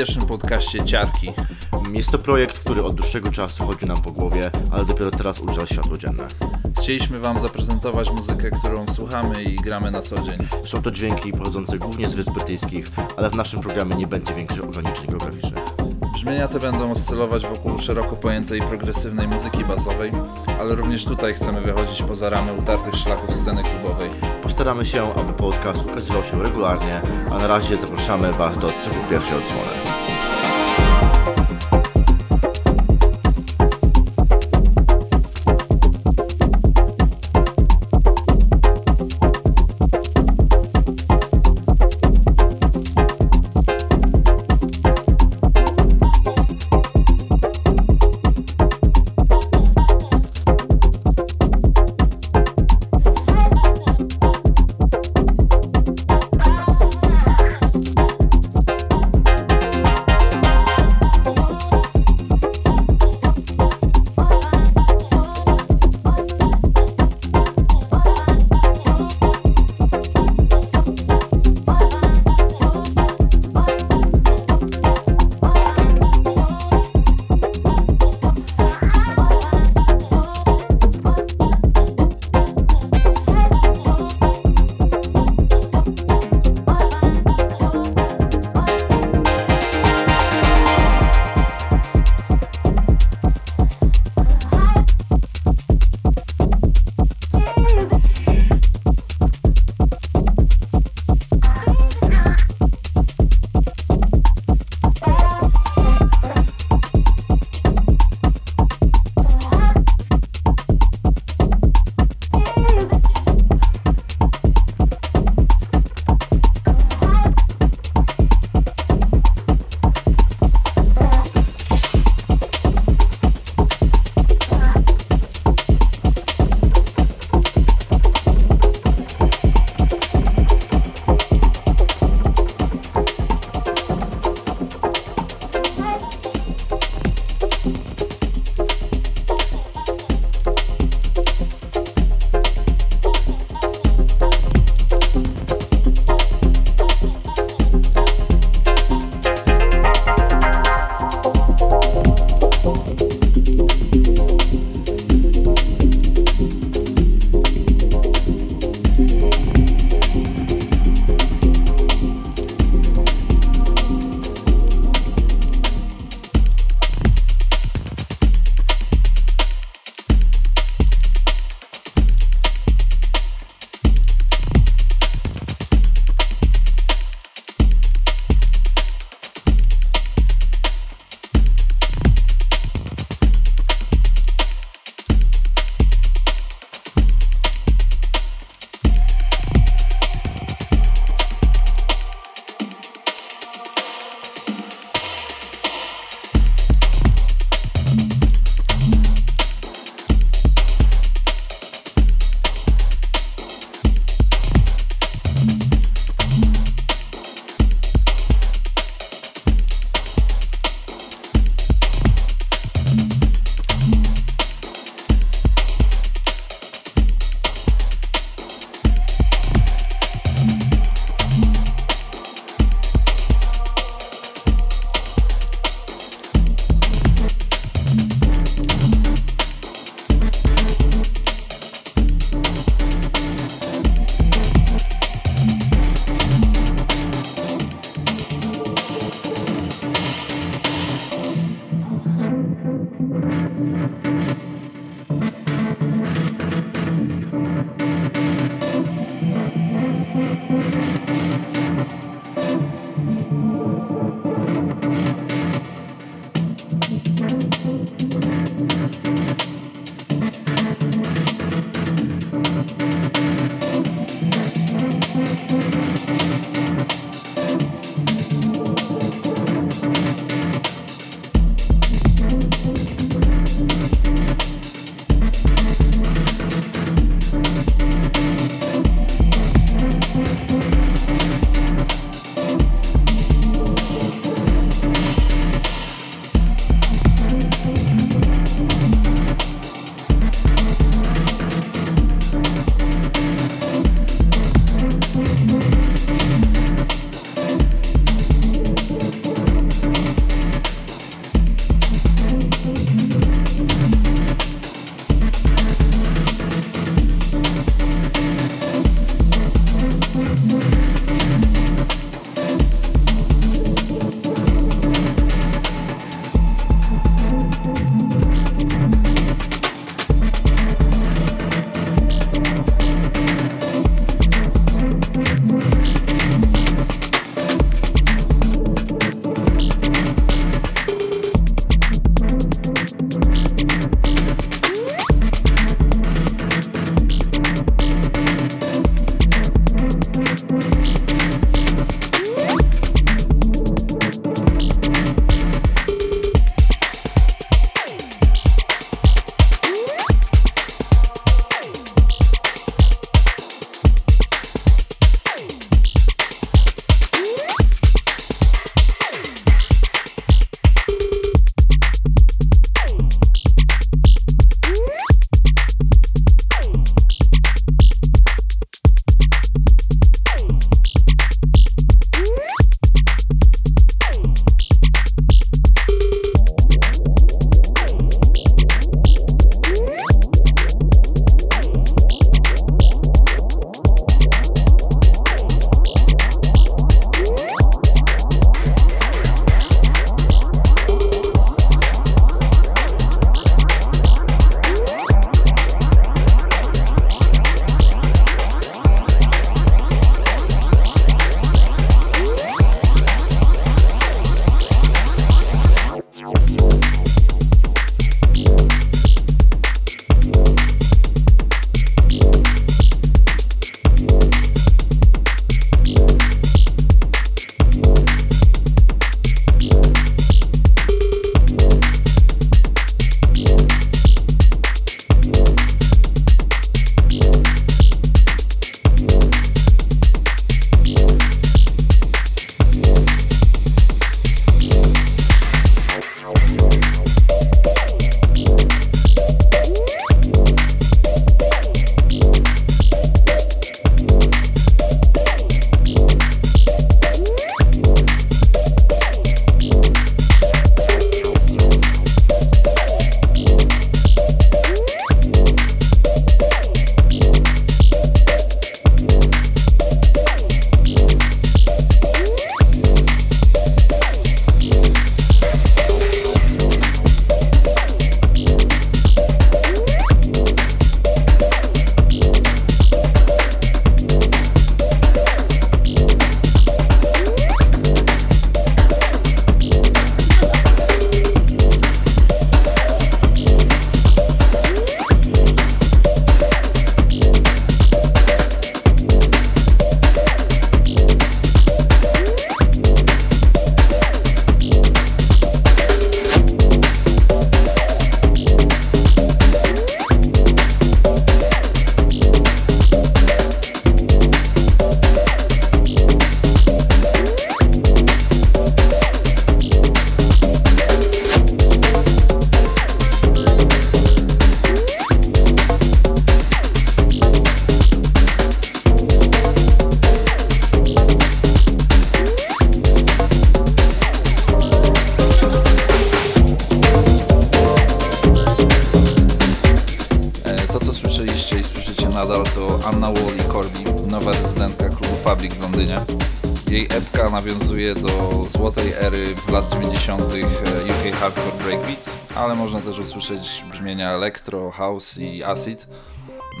Pierwszym podcaście Ciarki. Jest to projekt, który od dłuższego czasu chodzi nam po głowie, ale dopiero teraz ujrzał światło dzienne. Chcieliśmy Wam zaprezentować muzykę, którą słuchamy i gramy na co dzień. Są to dźwięki pochodzące głównie z Wysp Brytyjskich, ale w naszym programie nie będzie większych ograniczeń geograficznych. Brzmienia te będą oscylować wokół szeroko pojętej progresywnej muzyki basowej, ale również tutaj chcemy wychodzić poza ramy utartych szlaków sceny klubowej. Postaramy się, aby podcast ukazywał się regularnie, a na razie zapraszamy Was do odsłuchu pierwszej odsłony. Usłyszeć brzmienia electro, house i acid.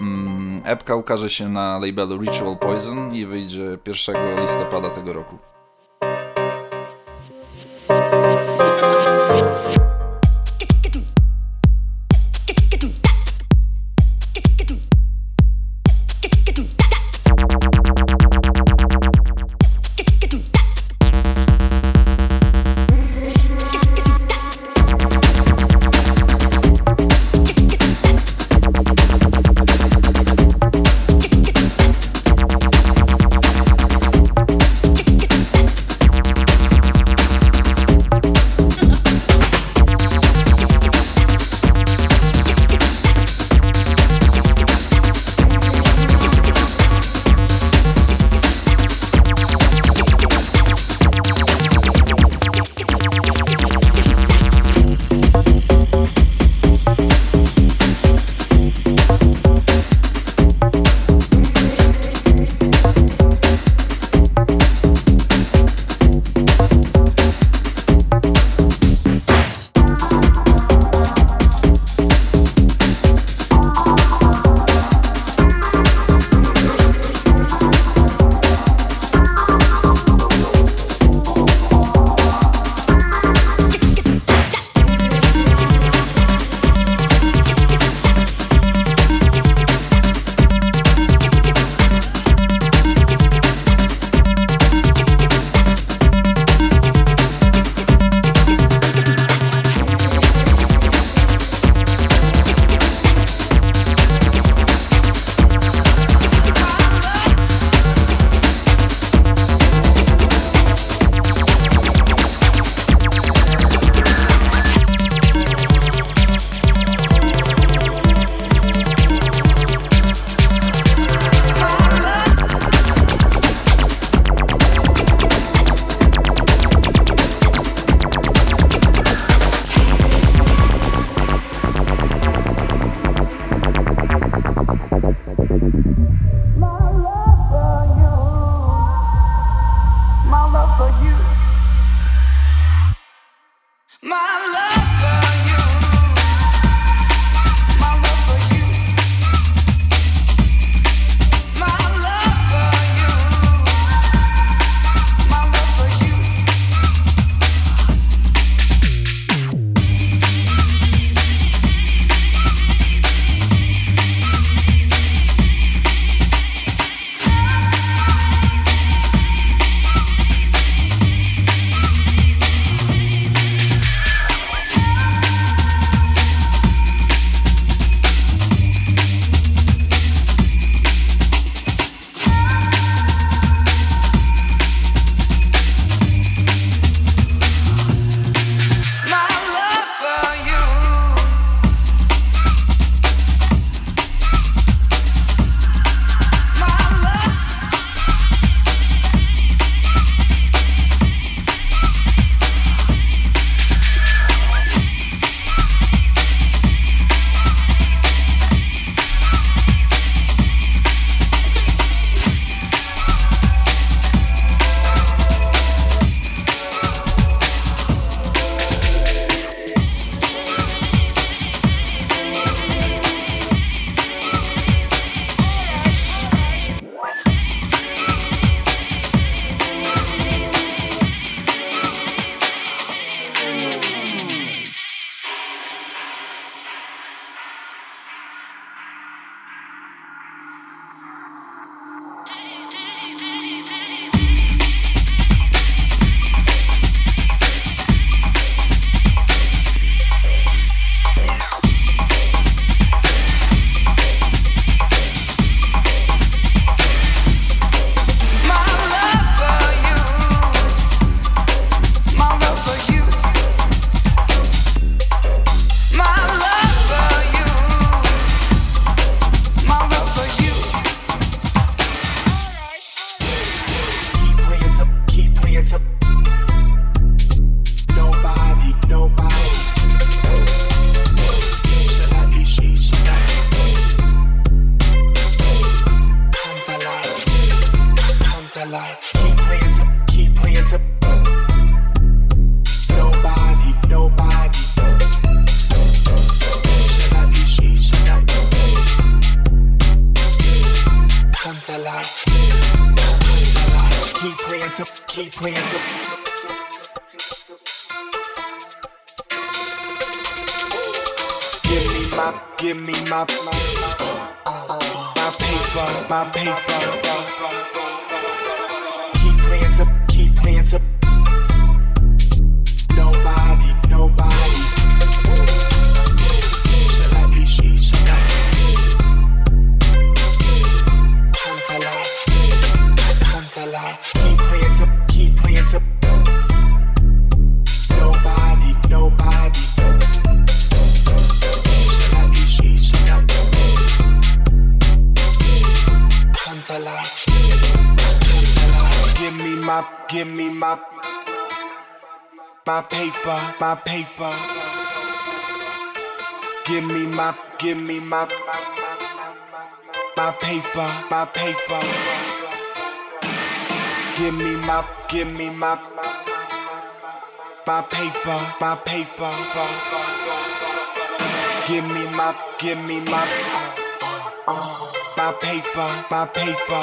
Mm, Epka ukaże się na labelu Ritual Poison i wyjdzie 1 listopada tego roku. paper. Give me my, give me my, my paper, my paper. Give me my, give me my, uh, uh, uh. my paper, my paper.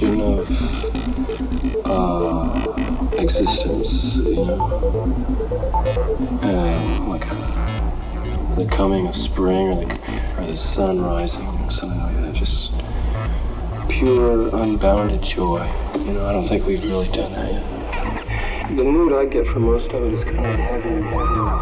Of uh, existence. You know, um, like the coming of spring or the or the sun rising, something like that. Just pure, unbounded joy. You know, I don't think we've really done that yet. The mood I get from most of it is kind of heavy. heavy.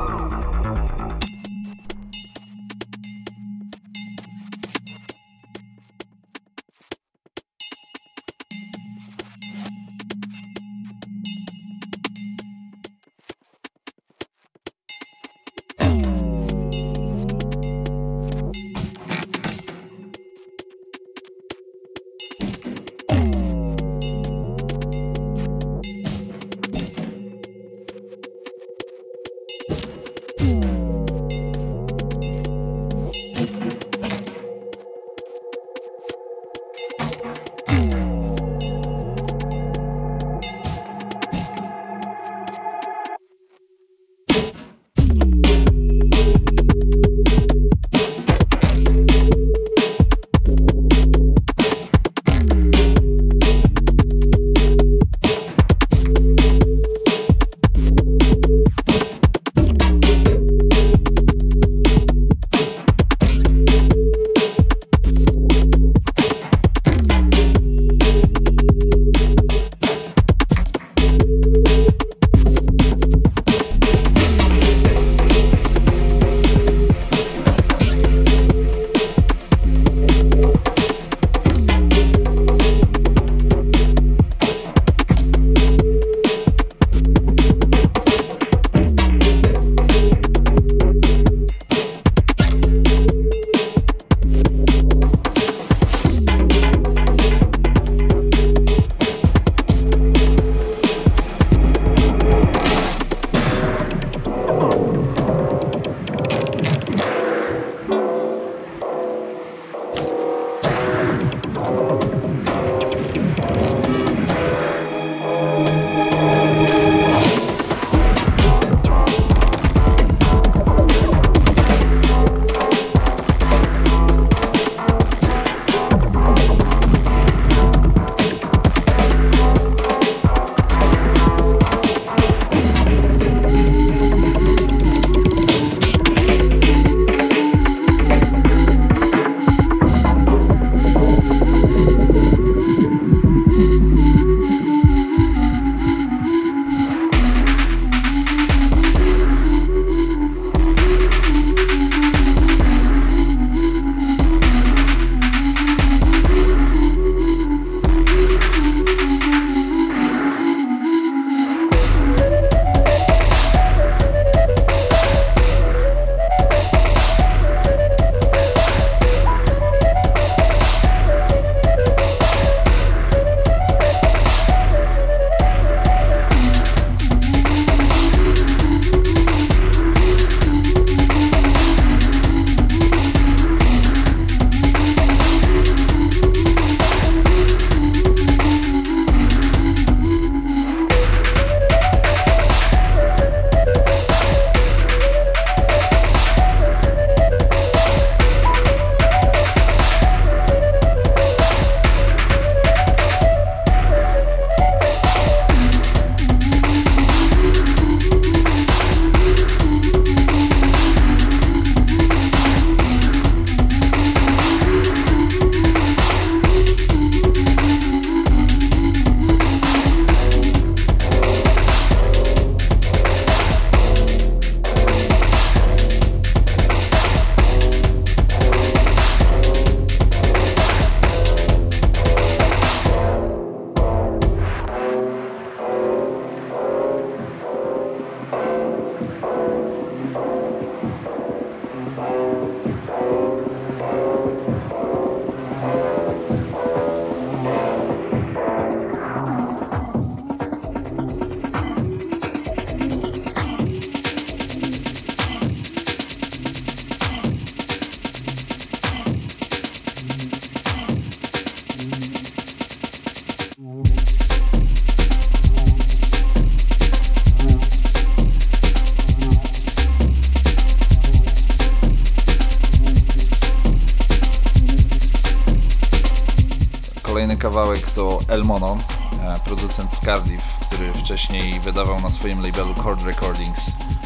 Poniedziałek to El Mono, e, producent z Cardiff, który wcześniej wydawał na swoim labelu Chord Recordings,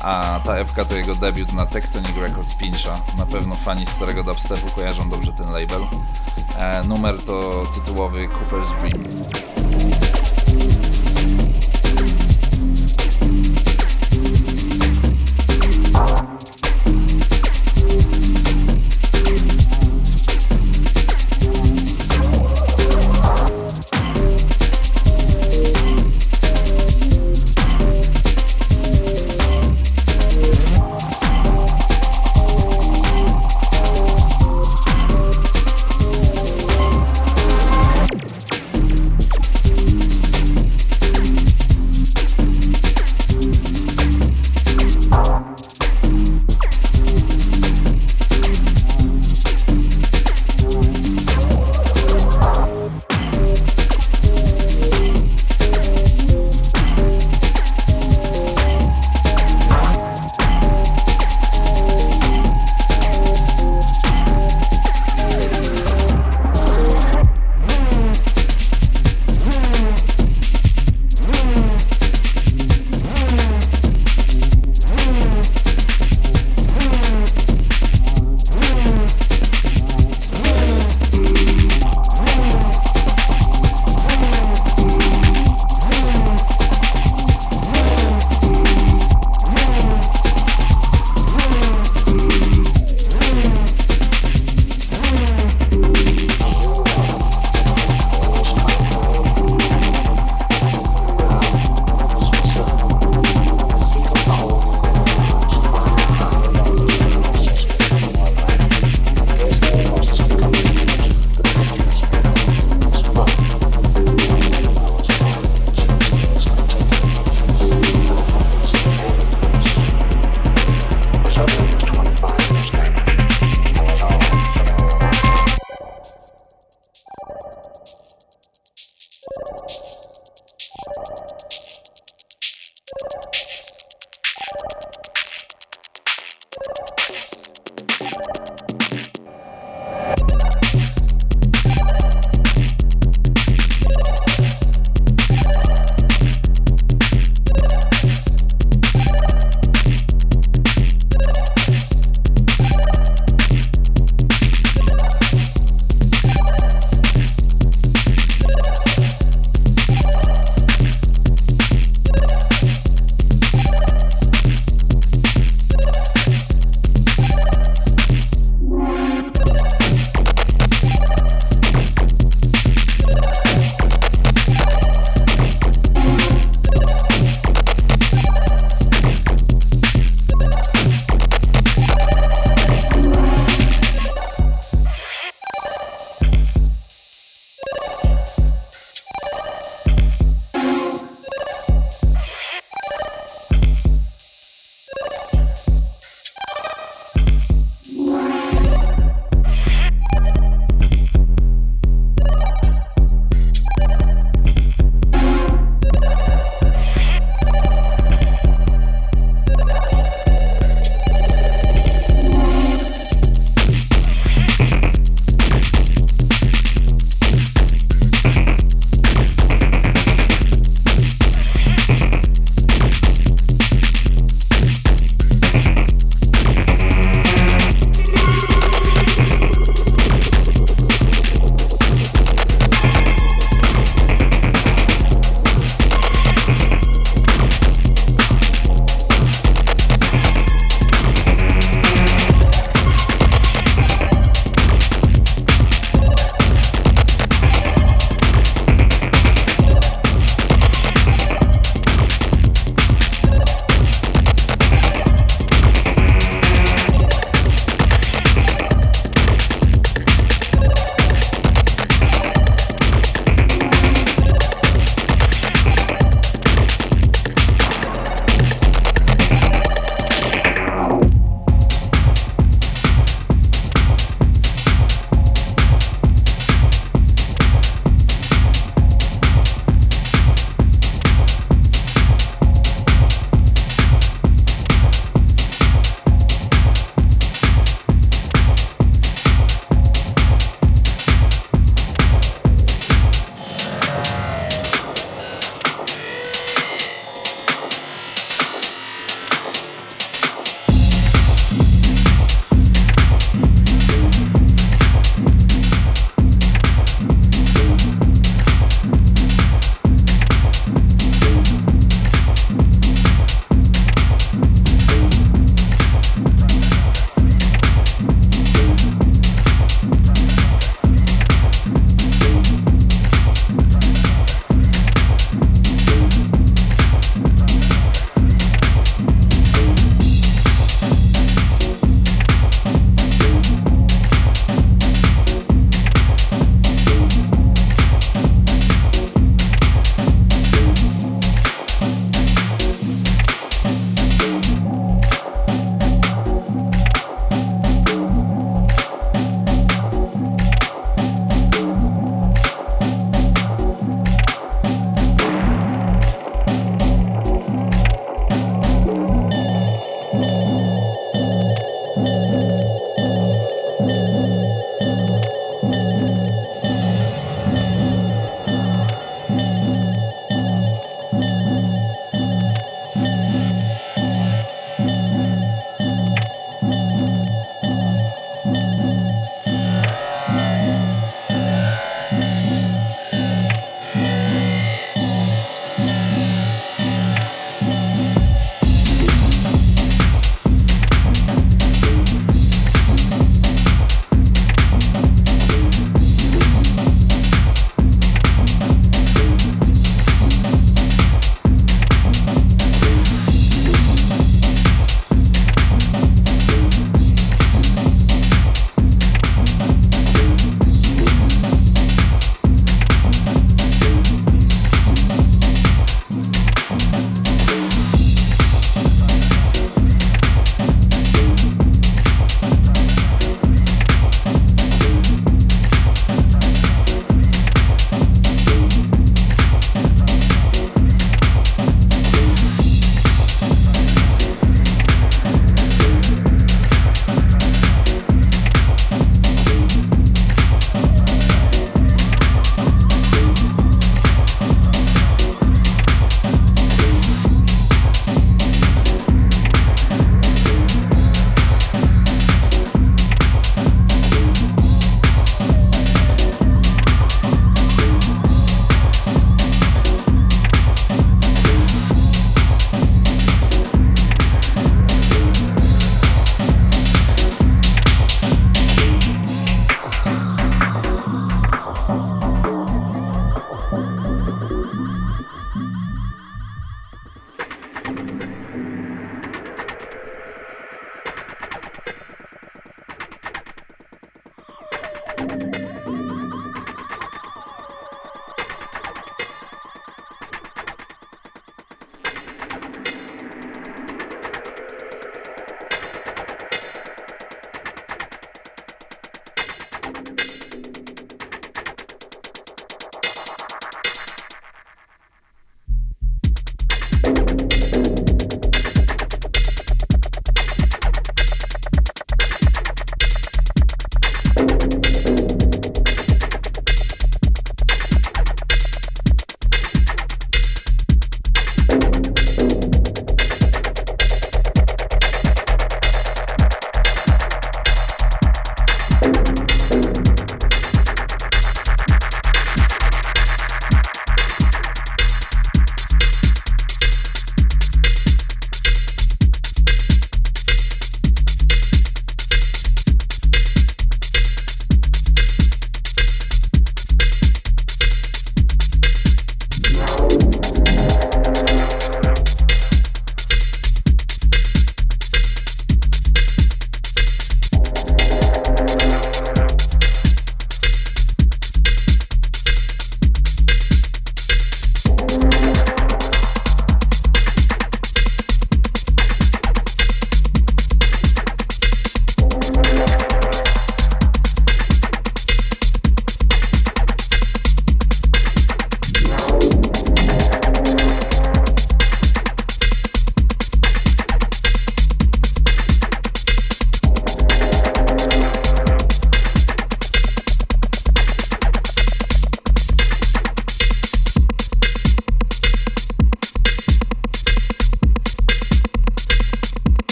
a ta epka to jego debiut na Tectonic Records Pincha. Na pewno fani starego dubstepu kojarzą dobrze ten label. E, numer to tytułowy Cooper's Dream.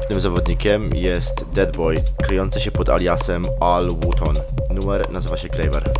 Następnym zawodnikiem jest Deadboy, kryjący się pod aliasem Al Wooton. Numer nazywa się Craver.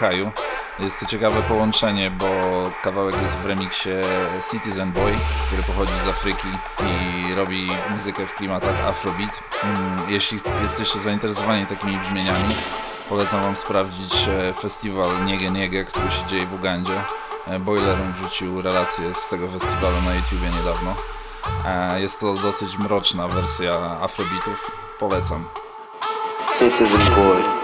Szanghaju. Jest to ciekawe połączenie, bo kawałek jest w remiksie Citizen Boy, który pochodzi z Afryki i robi muzykę w klimatach Afrobeat. Mm, Jeśli jesteście zainteresowani takimi brzmieniami, polecam wam sprawdzić e, festiwal Niege Niege, który się dzieje w Ugandzie. E, Boilerum wrzucił relację z tego festiwalu na YouTubie niedawno. E, Jest to dosyć mroczna wersja afrobeatów. Polecam. Citizen boy.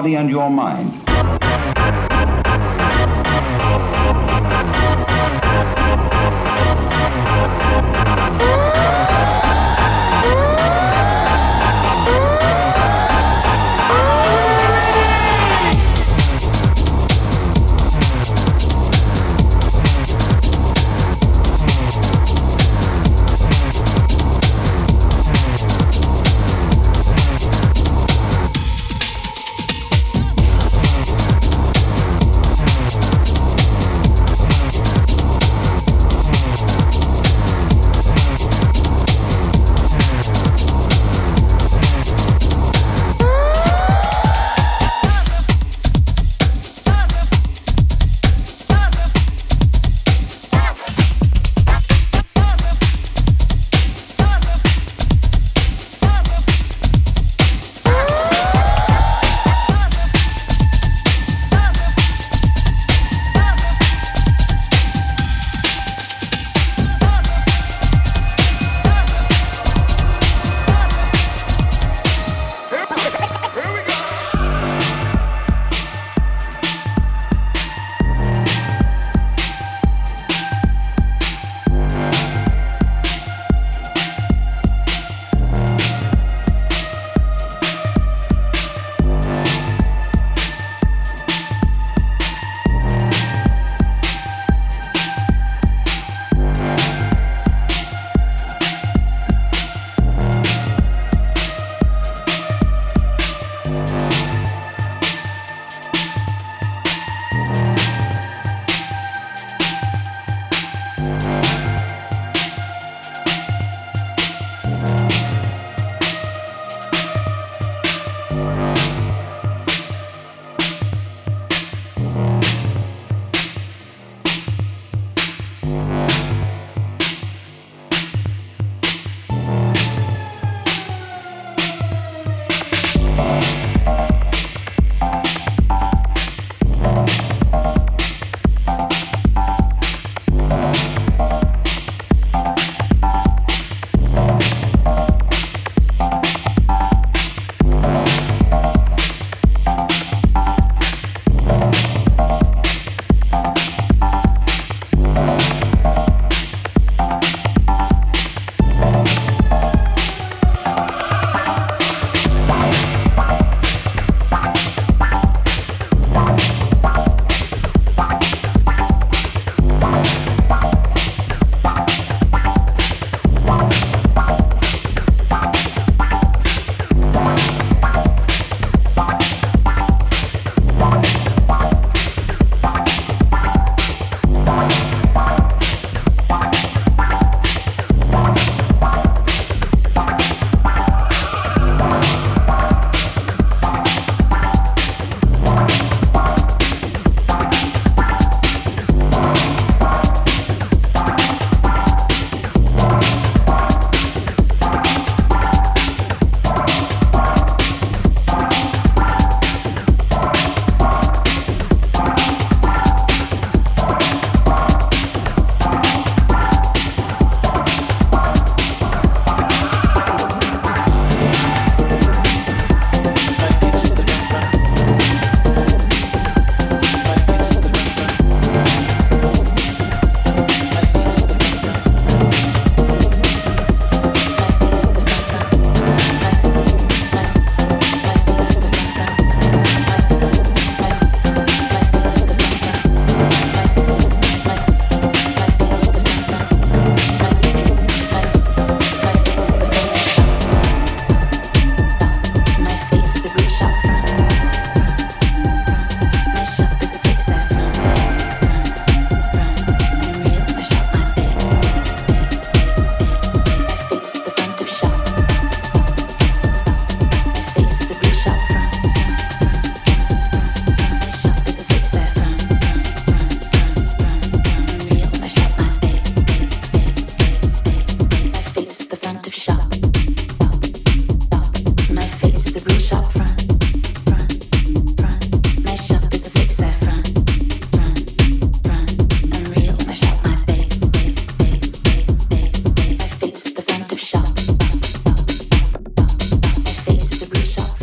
Body and your mind.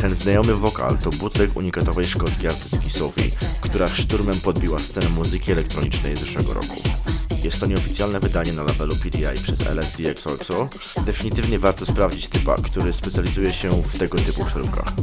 Ten znajomy wokal to bootleg unikatowej szkockiej artystki Sophie, która szturmem podbiła scenę muzyki elektronicznej zeszłego roku. Jest to nieoficjalne wydanie na labelu PDI przez LSD XOXO. Definitywnie warto sprawdzić typa, który specjalizuje się w tego typu przeróbkach.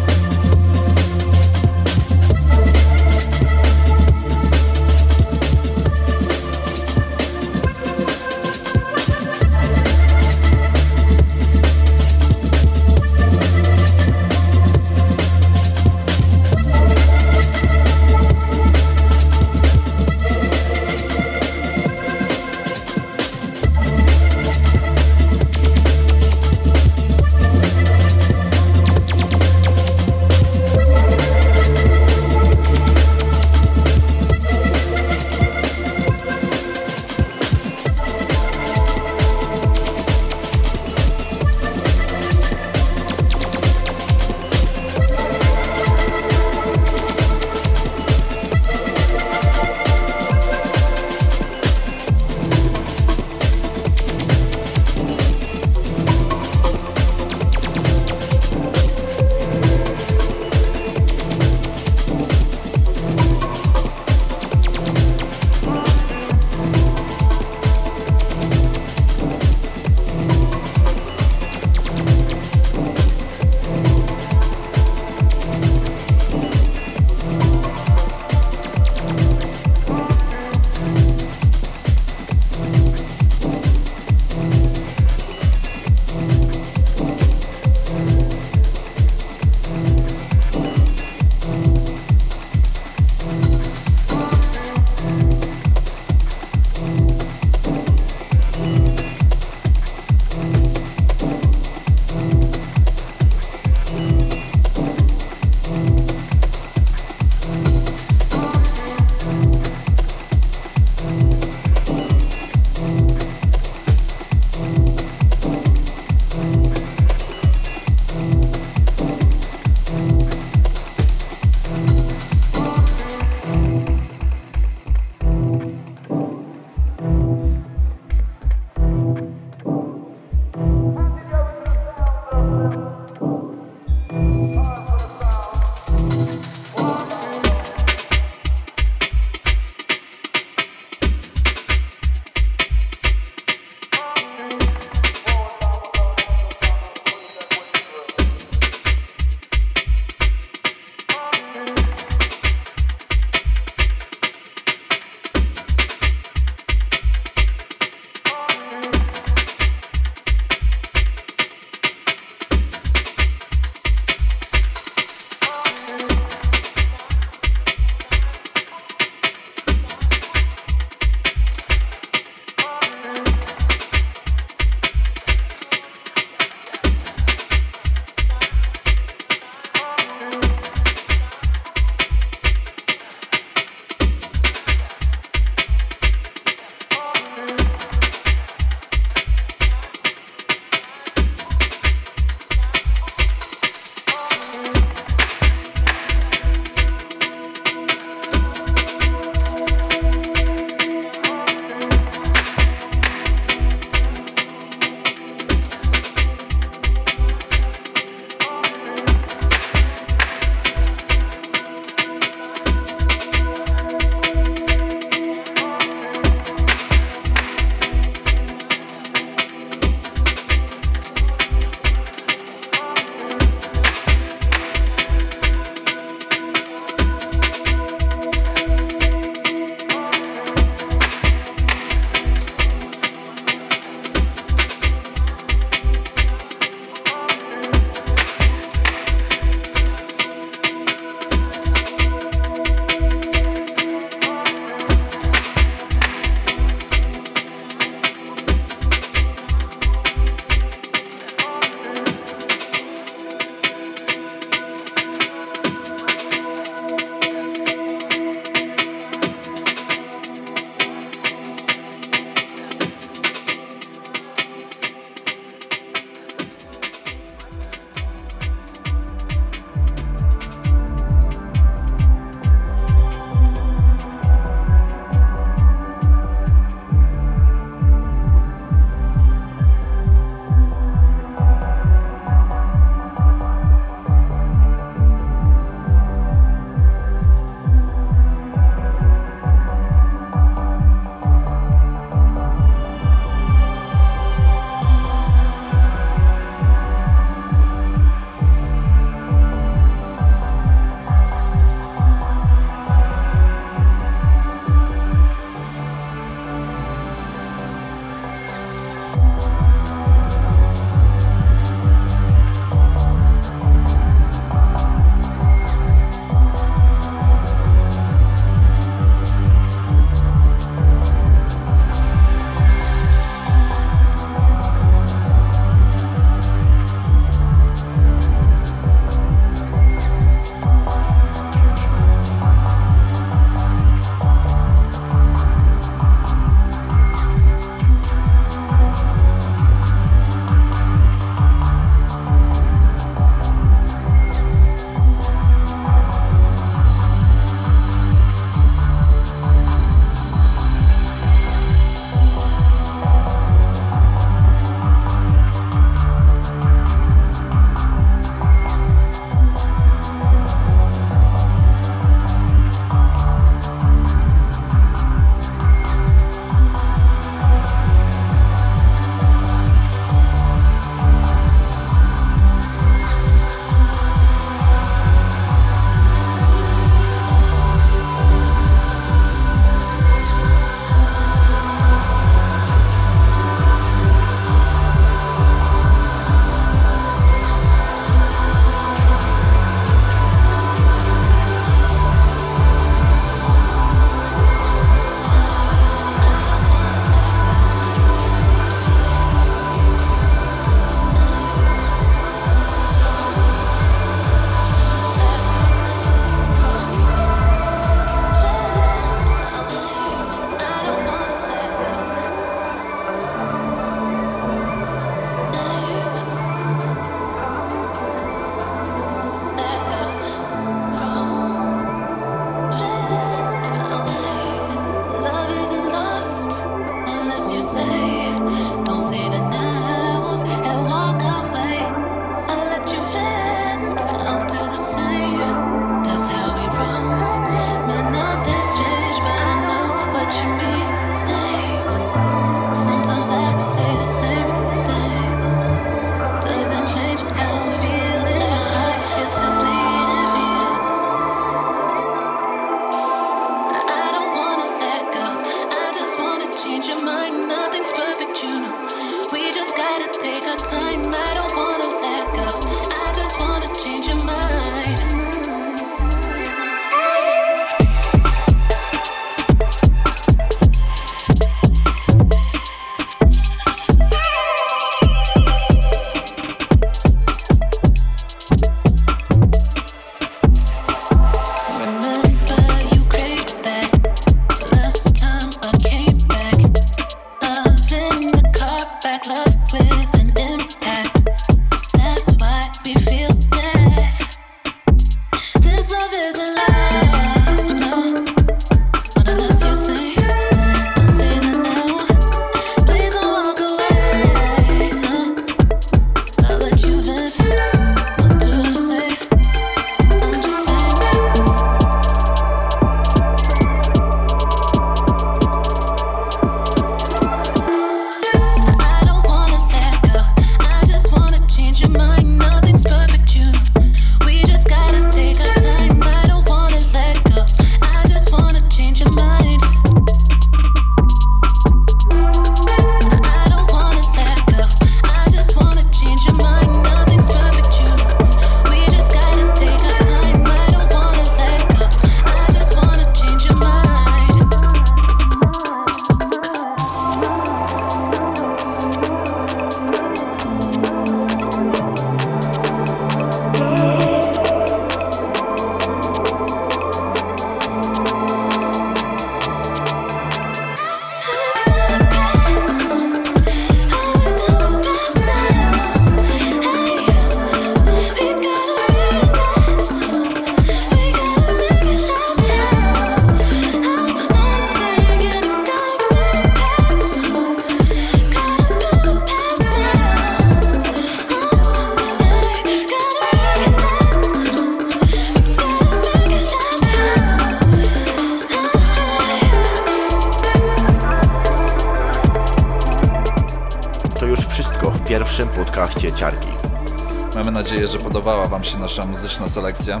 Selekcja.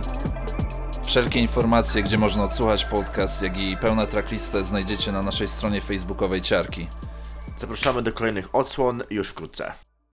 Wszelkie informacje, gdzie można odsłuchać podcast, jak i pełną tracklistę znajdziecie na naszej stronie facebookowej Ciarki. Zapraszamy do kolejnych odsłon już wkrótce.